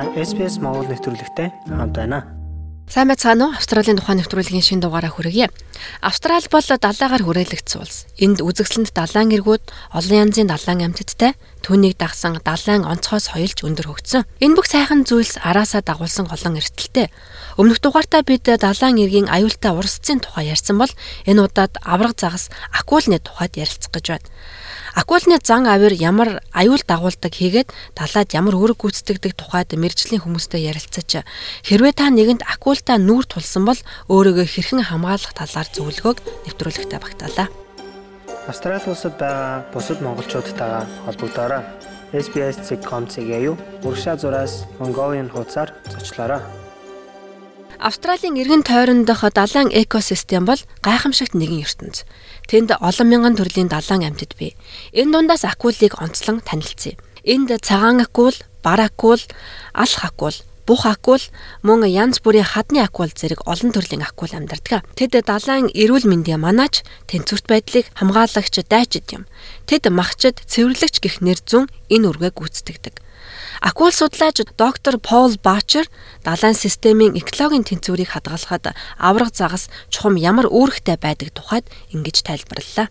Та SPS Монгол нэвтрүүлэгтэй хамт байна. Сайн байцгаана уу? Австралийн тухайн нэвтрүүлгийн шин дугаараа хүргье. Австрали бол далайгаар хүрээлэгдсэн улс. Энд үзэгсэлэнд далайн эргүүд, олон янзын далайн амьтадтай, түүнийг дагсан далайн онцгой соёлж өндөр хөгжсөн. Энэ бүх сайхан зүйлс араасаа дагуулсан олон эрсдэлтэй. Өмнөх дугаартаа бид далайн эргийн аюултай урсцын тухай ярьсан бол энэ удаад авраг загас акулны тухайд ярилцах гэж байна. Акулны зан авир ямар аюул дагуулдаг хийгээд далаад ямар үүрэг гүйцэтгэдэг тухайд мэрэгжлийн хүмүүстэй ярилцаж хэрвээ та нэгэнд акултай нүүр тулсан бол өөрийгөө хэрхэн хамгаалах талаар зөвлөгөөг нэвтрүүлэгтээ багтаалаа. Австрали улсад байгаа бусад монголчуудтайгаа холбогдоорой. SBS.com.cg юу уршаа зураас Mongolian хуудасаар зочлоорой. Австралийн эргэн тойрондох далайн экосистем бол гайхамшигт нэгэн ертөнц. Тэнд олон мянган төрлийн далайн амьтад бий. Энэ дундаас акулыг онцлон танилцъя. Энд цагаан акул, бар акул, алх акул, бух акул, мөн янз бүрийн хадны акул зэрэг олон төрлийн акул амьдардаг. Тэд далайн эрүүл мэндийн манаач, тэнцвэрт байдлыг хамгаалагч дайчид юм. Тэд махчид, цэвэрлэгч гэх нэр зүүн энэ үргээ гүйцэтгэдэг. Акул судлаач доктор Пол Бачер далайн системийн экологийн тэнцвэрийг хадгалахад авраг загас чухам ямар үүрэгтэй байдаг тухайд ингэж тайлбарллаа.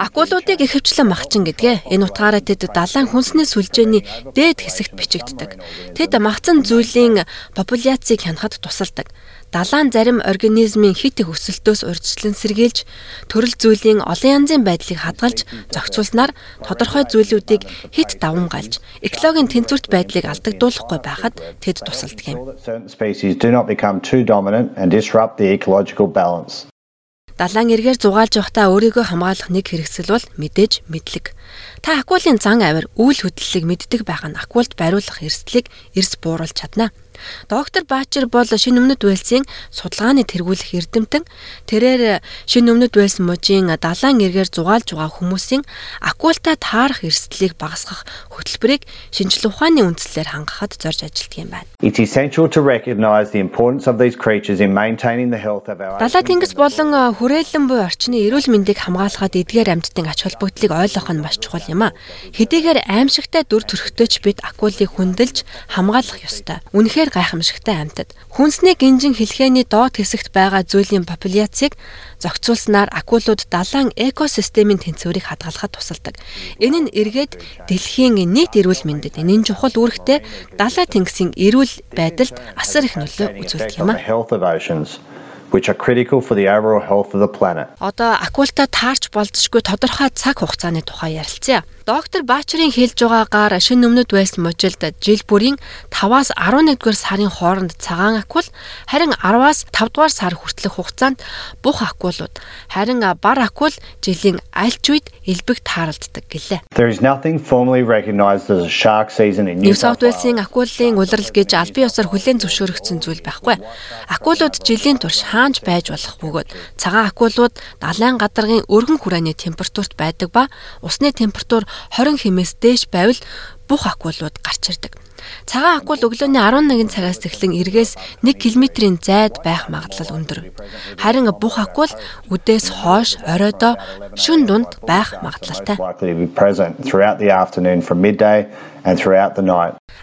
Акулуудыг ихэвчлэн махчин гэдгээ. Энэ утгаараа тэд далайн хүнсний сүлжээний дээд хэсэгт бичигддэг. Тэд махцан зүйлийн популяцийг хянахад тусалдаг далайн зарим организмын хит их өсөлтөөс урьдчилан сэргийлж төрөл зүйлийн олон янзын байдлыг хадгалж зохицуулснаар тодорхой зүйлүүдийг хит давамгайлж экологийн тэнцвэрт байдлыг алдагдуулахгүй байхад тэд тусалдаг юм. Далайн эргээр зугаалж явахдаа өөрийгөө хамгаалах нэг хэрэгсэл бол мэдээж мэдлэг. Та акулын зан авир үйл хөдлөлийг мэддэг байх нь акулд бариулах эрсдлийг эрс бууруулж чадна. Доктор Баачер бол шинэ өмнөд Уэльсийн судалгааны тэргүүлэх эрдэмтэн. Тэрээр шинэ өмнөд Уэльс мужийн далайн эргээр зугаалж байгаа хүмүүсийн акултай таарах эрсдлийг багасгах хөтөлбөрийг шинжлэх ухааны үндслээр хангахад зорж ажилладаг юм байна. Далай тэнгис болон хүрээлэн буй орчны эрүүл мэндийг хамгаалахад эдгээр амьтдын ач холбогдлыг ойлгох нь маш чухал юм а. Хэдийгээр аимшигтай дүр төрхтөч бид акулыг хүндэлж хамгаалах ёстой. Үнэхээр үнэхээр гайхамшигтай амьтад. Хүнсний гинжин хэлхээний доод хэсэгт байгаа зүйлийн популяцийг зохицуулснаар акулууд далайн экосистемийн тэнцвэрийг хадгалахад тусалдаг. Энэ нь эргээд дэлхийн нийт эрүүл мэндэд энэ чухал үүрэгтэй далай тэнгисийн эрүүл байдалд асар их нөлөө үзүүлдэг юм а which are critical for the overall health of the planet. Одоо акулта таарч болзошгүй тодорхой цаг хугацааны тухай ярилцъя. Доктор Баачрын хэлж байгаагаар шинэ өмнөд байсан мужилд жил бүрийн 5-аас 11 дугаар сарын хооронд цагаан акул харин 10-аас 5 дугаар сар хүртэлх хугацаанд бух акулууд харин бар акул жилийн аль ч үед элбэг тааралддаг гэлээ. There is nothing formally recognized as a shark season in New South Wales-ийн акулын улирал гэж албан ёсоор хүлээн зөвшөөрөгдсөн зүйл байхгүй. Акулууд жилийн турш хаанч байж болох бөгөөд цагаан акулууд далайн гадаргын өргөн хүрээний температурт байдаг ба усны температур 20 хэмээс дээш байвал бүх акулууд гарч ирдэг. Цагаан акул өглөөний 11 цагаас эхлэн эргээс 1 км-ийн зайд байх магадлал өндөр. Харин бух акул үдээс хойш оройдоо шүн дунд байх магадлалтай.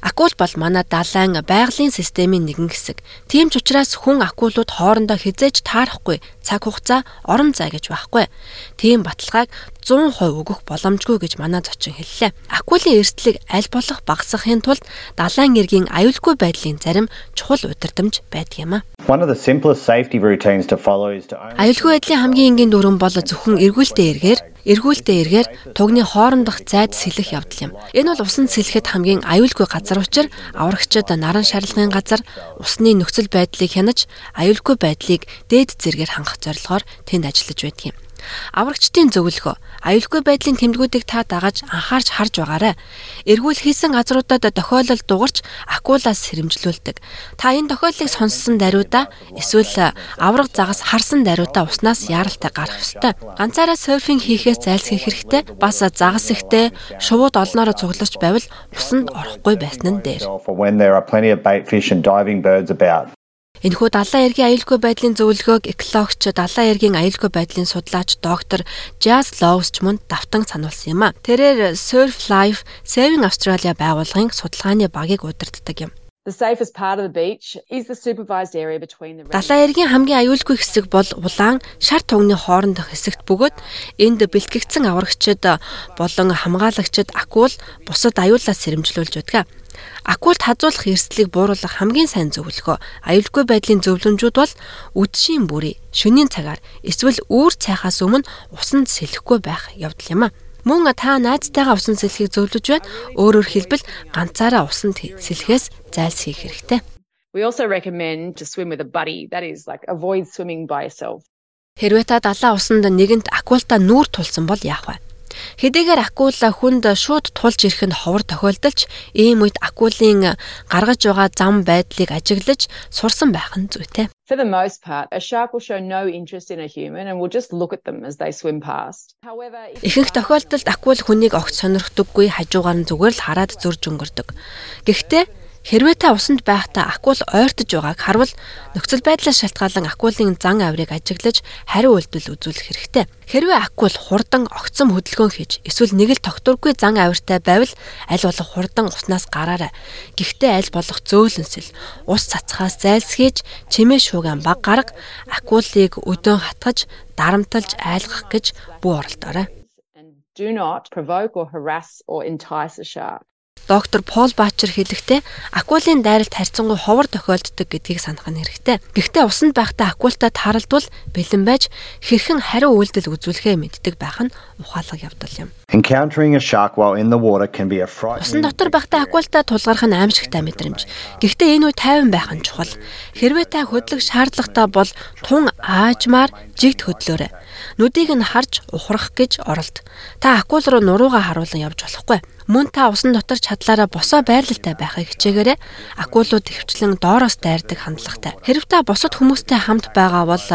Акул бол манай далайн байгалийн системийн нэгэн хэсэг. Тийм ч учраас хүн акулууд хоорондоо хизээж таарахгүй цаг хугацаа орон зай гэж байхгүй. Тийм баталгааг 100% өгөх боломжгүй гэж манай зочин хэллээ. Акулын эрсдлийг аль болох багасгахын тулд далайн эргийн аюулгүй байдлын зарим чухал удирдамж байдаг юм а. Аюулгүй байдлын хамгийн энгийн дүрэн бол зөвхөн эргүүлтэй эргээр эргүүлтэй эргээр тугны хоорондох зайд сэлэх явдал юм. Энэ бол усанд сэлэхэд хамгийн аюулгүй газар учир аврагчид наран шарлагын газар усны нөхцөл байдлыг хянаж аюулгүй байдлыг дээд зэргээр хангах зорилгоор тэнд ажиллаж байдаг юм. Аврагчдын зөвлөгөө аюулгүй байдлын тэмдгүүдийг та дагаж анхаарч харж байгаарай. Эргүүл хийсэн газруудад тохиолдол дугарч акулаас сэрэмжлүүлдэг. Та энэ тохиолдлыг сонссон даруйда эсвэл авраг загас харсан даруйда уснаас яаралтай гарах ёстой. Ганцаараа серфинг хийхээс зайлсхийх хэрэгтэй. Бас загас ихтэй шувууд олноороо цугларч байвал усанд орохгүй байсан нь дээр. Энэхүү далайн эргийн аюулгүй байдлын зөвлөгөөг экологч далайн эргийн аюулгүй байдлын судлаач доктор Jazz Loves ч мөн давтан сануулсан юм а. Тэрээр Surf Life Saving Australia байгууллагын судалгааны багийг удирддаг юм. Далайн эргийн хамгийн аюулгүй хэсэг бол улаан шар тугны хоорондох хэсэгт бөгөөд энд бэлтгэгдсэн аврагчид болон хамгаалагчид акул бусад аюулаас сэрэмжлүүлж байдаг. Акулт хазуулах эрсдлийг бууруулах хамгийн сайн зөвлөгөө аюулгүй байдлын зөвлөмжүүд бол үдшийн бүрий шөнийн цагаар эсвэл үүр цайхаас өмнө усанд сэлэхгүй байх явдал юм а. Мөн та найзтайгаа усан сэлхийг зөвлөж байна. Өөрөөр хэлбэл ганцаараа усанд сэлэхээс зайлсхийх хэрэгтэй. We also recommend to swim with a buddy. That is like avoid swimming by yourself. Хэрвээ та далайн усанд нэгэнт акулта нүүр тулсан бол яах вэ? Хэдийгээр акула хүнд шууд тулж ирэх нь ховор тохиолдолч ийм үед акулын гаргаж байгаа зам байдлыг ажиглаж сурсан байх нь зүйтэй. For the most part, a shark will show no interest in a human and will just look at them as they swim past. However, Ихэнх тохиолдолд акул хүнийг огт сонирхдаггүй хажуугаар нь зүгээр л хараад зөрж өнгөрдөг. Гэхдээ Хэрвээ та усанд байхдаа акул ойртож байгааг харвал нөхцөл байдлаас шалтгаалan акулын зан авирыг ажиглаж хариу үйлдэл үзүүлэх хэрэгтэй. Хэрвээ акул хурдан огцом хөдөлгөөн хийж эсвэл нэг л тогтворгүй зан авиртай байвал аль болох хурдан уснаас гараарай. Гэхдээ аль болох зөөлөнсөл ус цацхаас зайлсхийж чимээ шууган баг гарга акулыг өдөө хатгаж дарамталж айлгах гэж бүү оролдоорой. do not provoke or harass or entice a shark. Доктор Пол Баачер хэлэхдээ акулын дайралт харьцангуй ховор тохиолддог гэдгийг санах нь хэрэгтэй. Гэхдээ усанд байхдаа акултай тааралдвал бэлэн байж хэрхэн хариу үйлдэл үзүүлэхээ мэддэг байх нь ухаалаг явдал юм. Encountering a shark while in the water can be a frightening. Усан дотор байхдаа акултай тулгарх нь аимшигтай мэдрэмж. Гэхдээ энэ үе тайван байх нь чухал. Хэрвээ та хөдлөх шаардлагатай бол тун аажмаар жигд хөдлөөрэй. Нүдийг нь харж ухрах гэж оролд. Та акул руу нуруугаа харуулan явж болохгүй. Мөн та усан дотор чадлаараа босоо байрлалтай байхыг хичээгээрэй. Акулууд хөвчлэн доороос дайрдаг хандлагатай. Хэрв та бусад хүмүүстэй хамт байгаа бол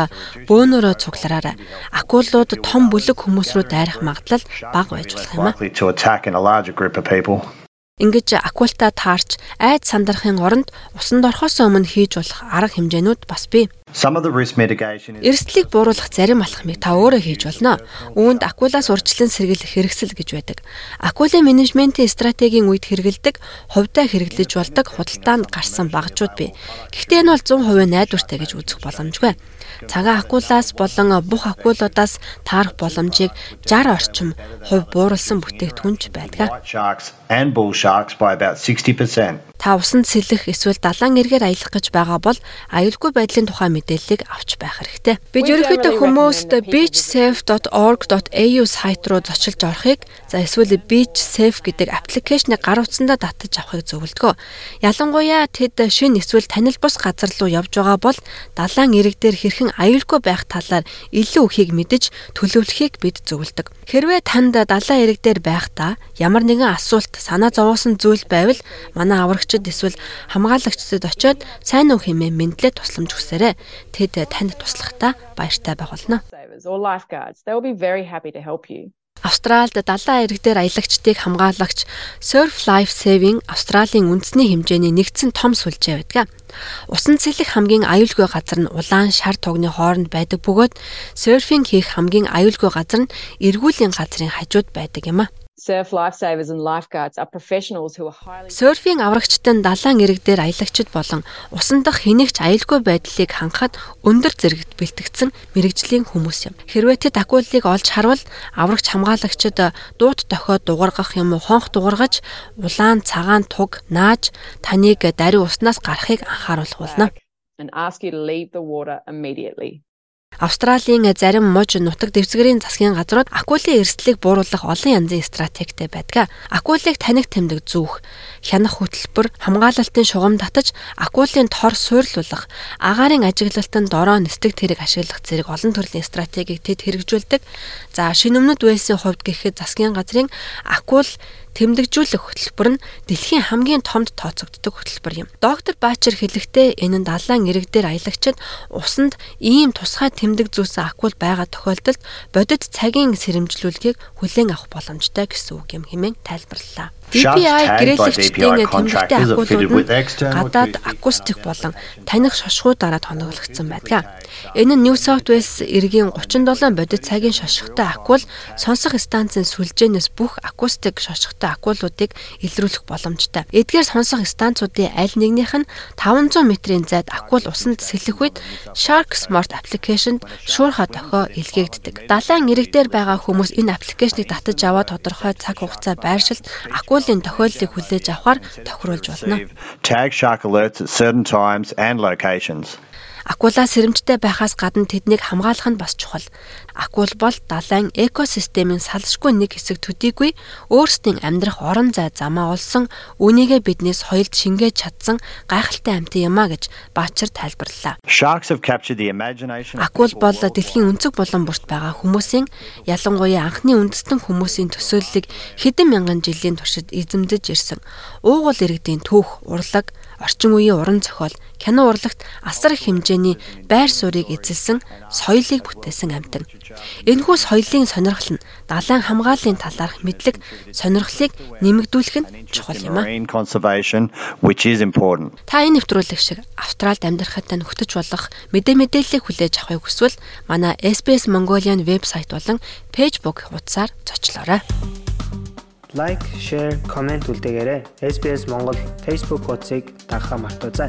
бөөнөрөө цуглараарай. Акулууд том бүлэг хүмүүс рүү дайрах магадлал бага байж болох юм а. likely to attack in a larger group of people. Ингэж акулта таарч айд сандрахын оронд усанд орохоос өмнө хийж болох арга хэмжээнүүд бас бий. Some of the risk mitigation is Эрсдлийг бууруулах зарим алхмыг та өөрөө хийж болно. Үүнд акулаас урьдчилан сэргийлэх хэрэгсэл гэж байдаг. Акулын менежментийн стратегийн үед хэрэгэлдэг, хувьдаа хэрэглэж болдог худалдаанд гарсан багжууд бий. Гэхдээ энэ бол 100% найдвартай гэж үзэх боломжгүй. Цагаан акулаас болон бух акулуудаас таарах боломжийг 60 орчим хувь бууруулсан бүтээгдэхүүнч байдаг. white sharks and bull sharks by about 60%. Та усанд сэлэх эсвэл далайн эргээр аялах гэж байгаа бол аюулгүй байдлын тухай мэдээллийг авч байх хэрэгтэй. Бид ерөнхийдөө хүмүүст beachsafe.org.au сайт руу зочилж орохыг за эсвэл beachsafe гэдэг аппликейшнийг гар утсандаа татаж авахыг зөвлөдгөө. Ялангуяа тэд шин эсвэл танил бус газар руу явж байгаа бол далайн эрэг дээр хэрхэн аюулгүй байх талаар илүү ихийг мэдэж төлөвлөхийг бид зөвлөдөг. Хэрвээ танд далайн эрэг дээр байхдаа ямар нэгэн асуулт санаа зовоосон зүйл байвал манай аврагчид эсвэл хамгаалагчдад очиод сайн уу хэмээн мэдлээ тусламж хүсээрэй. Тэд танд туслахтаа баяртай байх болно. Австральд далайн эрэг дээр аялагчдыг хамгаалагч Surf Life Saving Австралийн үндэсний хэмжээний нэгдсэн том сүлжээ байдаг. Усан цэлэх хамгийн аюулгүй газар нь улаан шар тогны хооронд байдаг бөгөөд серфинг хийх хамгийн аюулгүй газар нь эргүүлийн газрын хажууд байдаг юм а. Surf lifesavers and lifeguards are professionals who are highly Серфинг аврагчтан далайн эрэг дээр аялагчид болон усан дах хэнийгч аюулгүй байдлыг хангахад өндөр зэрэгт бэлтгэгдсэн мэрэгжлийн хүмүүс юм. Хэрвээ тэд акулыг олж харвал аврагч хамгаалагчид дуут дохиод дугаргах юм уу хонх дугаргаж улаан цагаан туг нааж таныг даруй уснаас гарахыг анхааруулах болно. and ask you to leave the water immediately. Австралийн зарим муж нутаг дэвсгэрийн засгийн газрууд акулын эрсдлийг бууруулах олон янзын стратегтэй байдаг. Акулыг таних тэмдэг зүүх, хянах хөтөлбөр, хамгаалалтын шугам татаж, акулын тор суйрлуулах, агаарын ажиглалтанд дороо нислэг тэрэг ашиглах зэрэг олон төрлийн стратегийг тэд хэрэгжүүлдэг. За шинэ өмнөд Уэлсийн хувьд гэхэд засгийн газрын акул тэмдэгжүүлэх хөтөлбөр нь дэлхийн хамгийн томд тооцогддог хөтөлбөр юм. Доктор Баачер хэлэхдээ энэ нь далайн эрэг дээр аялагчид усанд ийм тусгай тэмдэг зүүсэн акул байгаа тохиолдолд бодит цагийн сэрэмжлүүлгийг хүлээн авах боломжтой гэсэн үг юм хэмээн тайлбарллаа. DPI гэрээлэгчдийн тэмдэгтэй акулууд нь гадаад акустик болон таних шошгуудаараа тоноглогдсон байдаг. Энэ нь New South Wales иргэний 37 бодит цагийн шошготой акул сонсох станцын сүлжээнээс бүх акустик шошготой акулуудыг илрүүлэх боломжтой. Эдгээр сонсох станцуудын аль нэгнийх нь 500 метрийн зайд акул усанд сэлэх үед Shark Smart аппликейшнд шуурхаа дохио илгээгддэг. Далайн ирэг дээр байгаа хүмүүс энэ аппликейшнийг татаж аваад тодорхой цаг хугацаа байршилд акулын тохиолдлыг хүлээж авахар тохируулж болно. Tag shark alerts at certain times and locations. Акула сэрэмжтэй байхаас гадна тэднийг хамгаалах нь бас чухал. Акул бол далайн экосистемийн салшгүй нэг хэсэг төдийгүй өөрсдийн амьдрах орон зай замаа олсон үүнийгээ биднээс соёлд шингээж чадсан гайхалтай амьтан юм а гэж Баачар тайлбарллаа. Акул бол дэлхийн өнцөг булан бүрт байгаа хүмүүсийн ялангуяа анхны үндэстэн хүмүүсийн төсөөллийг хэдэн мянган жилийн туршид эзэмдэж ирсэн. Уугуул иргэдийн түүх, урлаг, орчин үеийн уран зохиол, кино урлагт асар их хэмжээний байр суурийг эзэлсэн соёлыг бүтээсэн амьтан. Энэхүү соёлын сонирхол нь далайн хамгааллын талаарх мэдлэг сонирхлыг нэмэгдүүлэх нь чухал юм а. Та энэ нэвтрүүлэг шиг Австральд амьдрахад тань хөтөж болох мэдээ мэдээллийг хүлээж авахыг хүсвэл манай SBS Mongolian вебсайт болон Facebook хуудасаар зочлоорой лайк, шеэр, комент үлдээгээрэй. SBS Монгол Facebook хуудсыг дагахаа мартаоцай.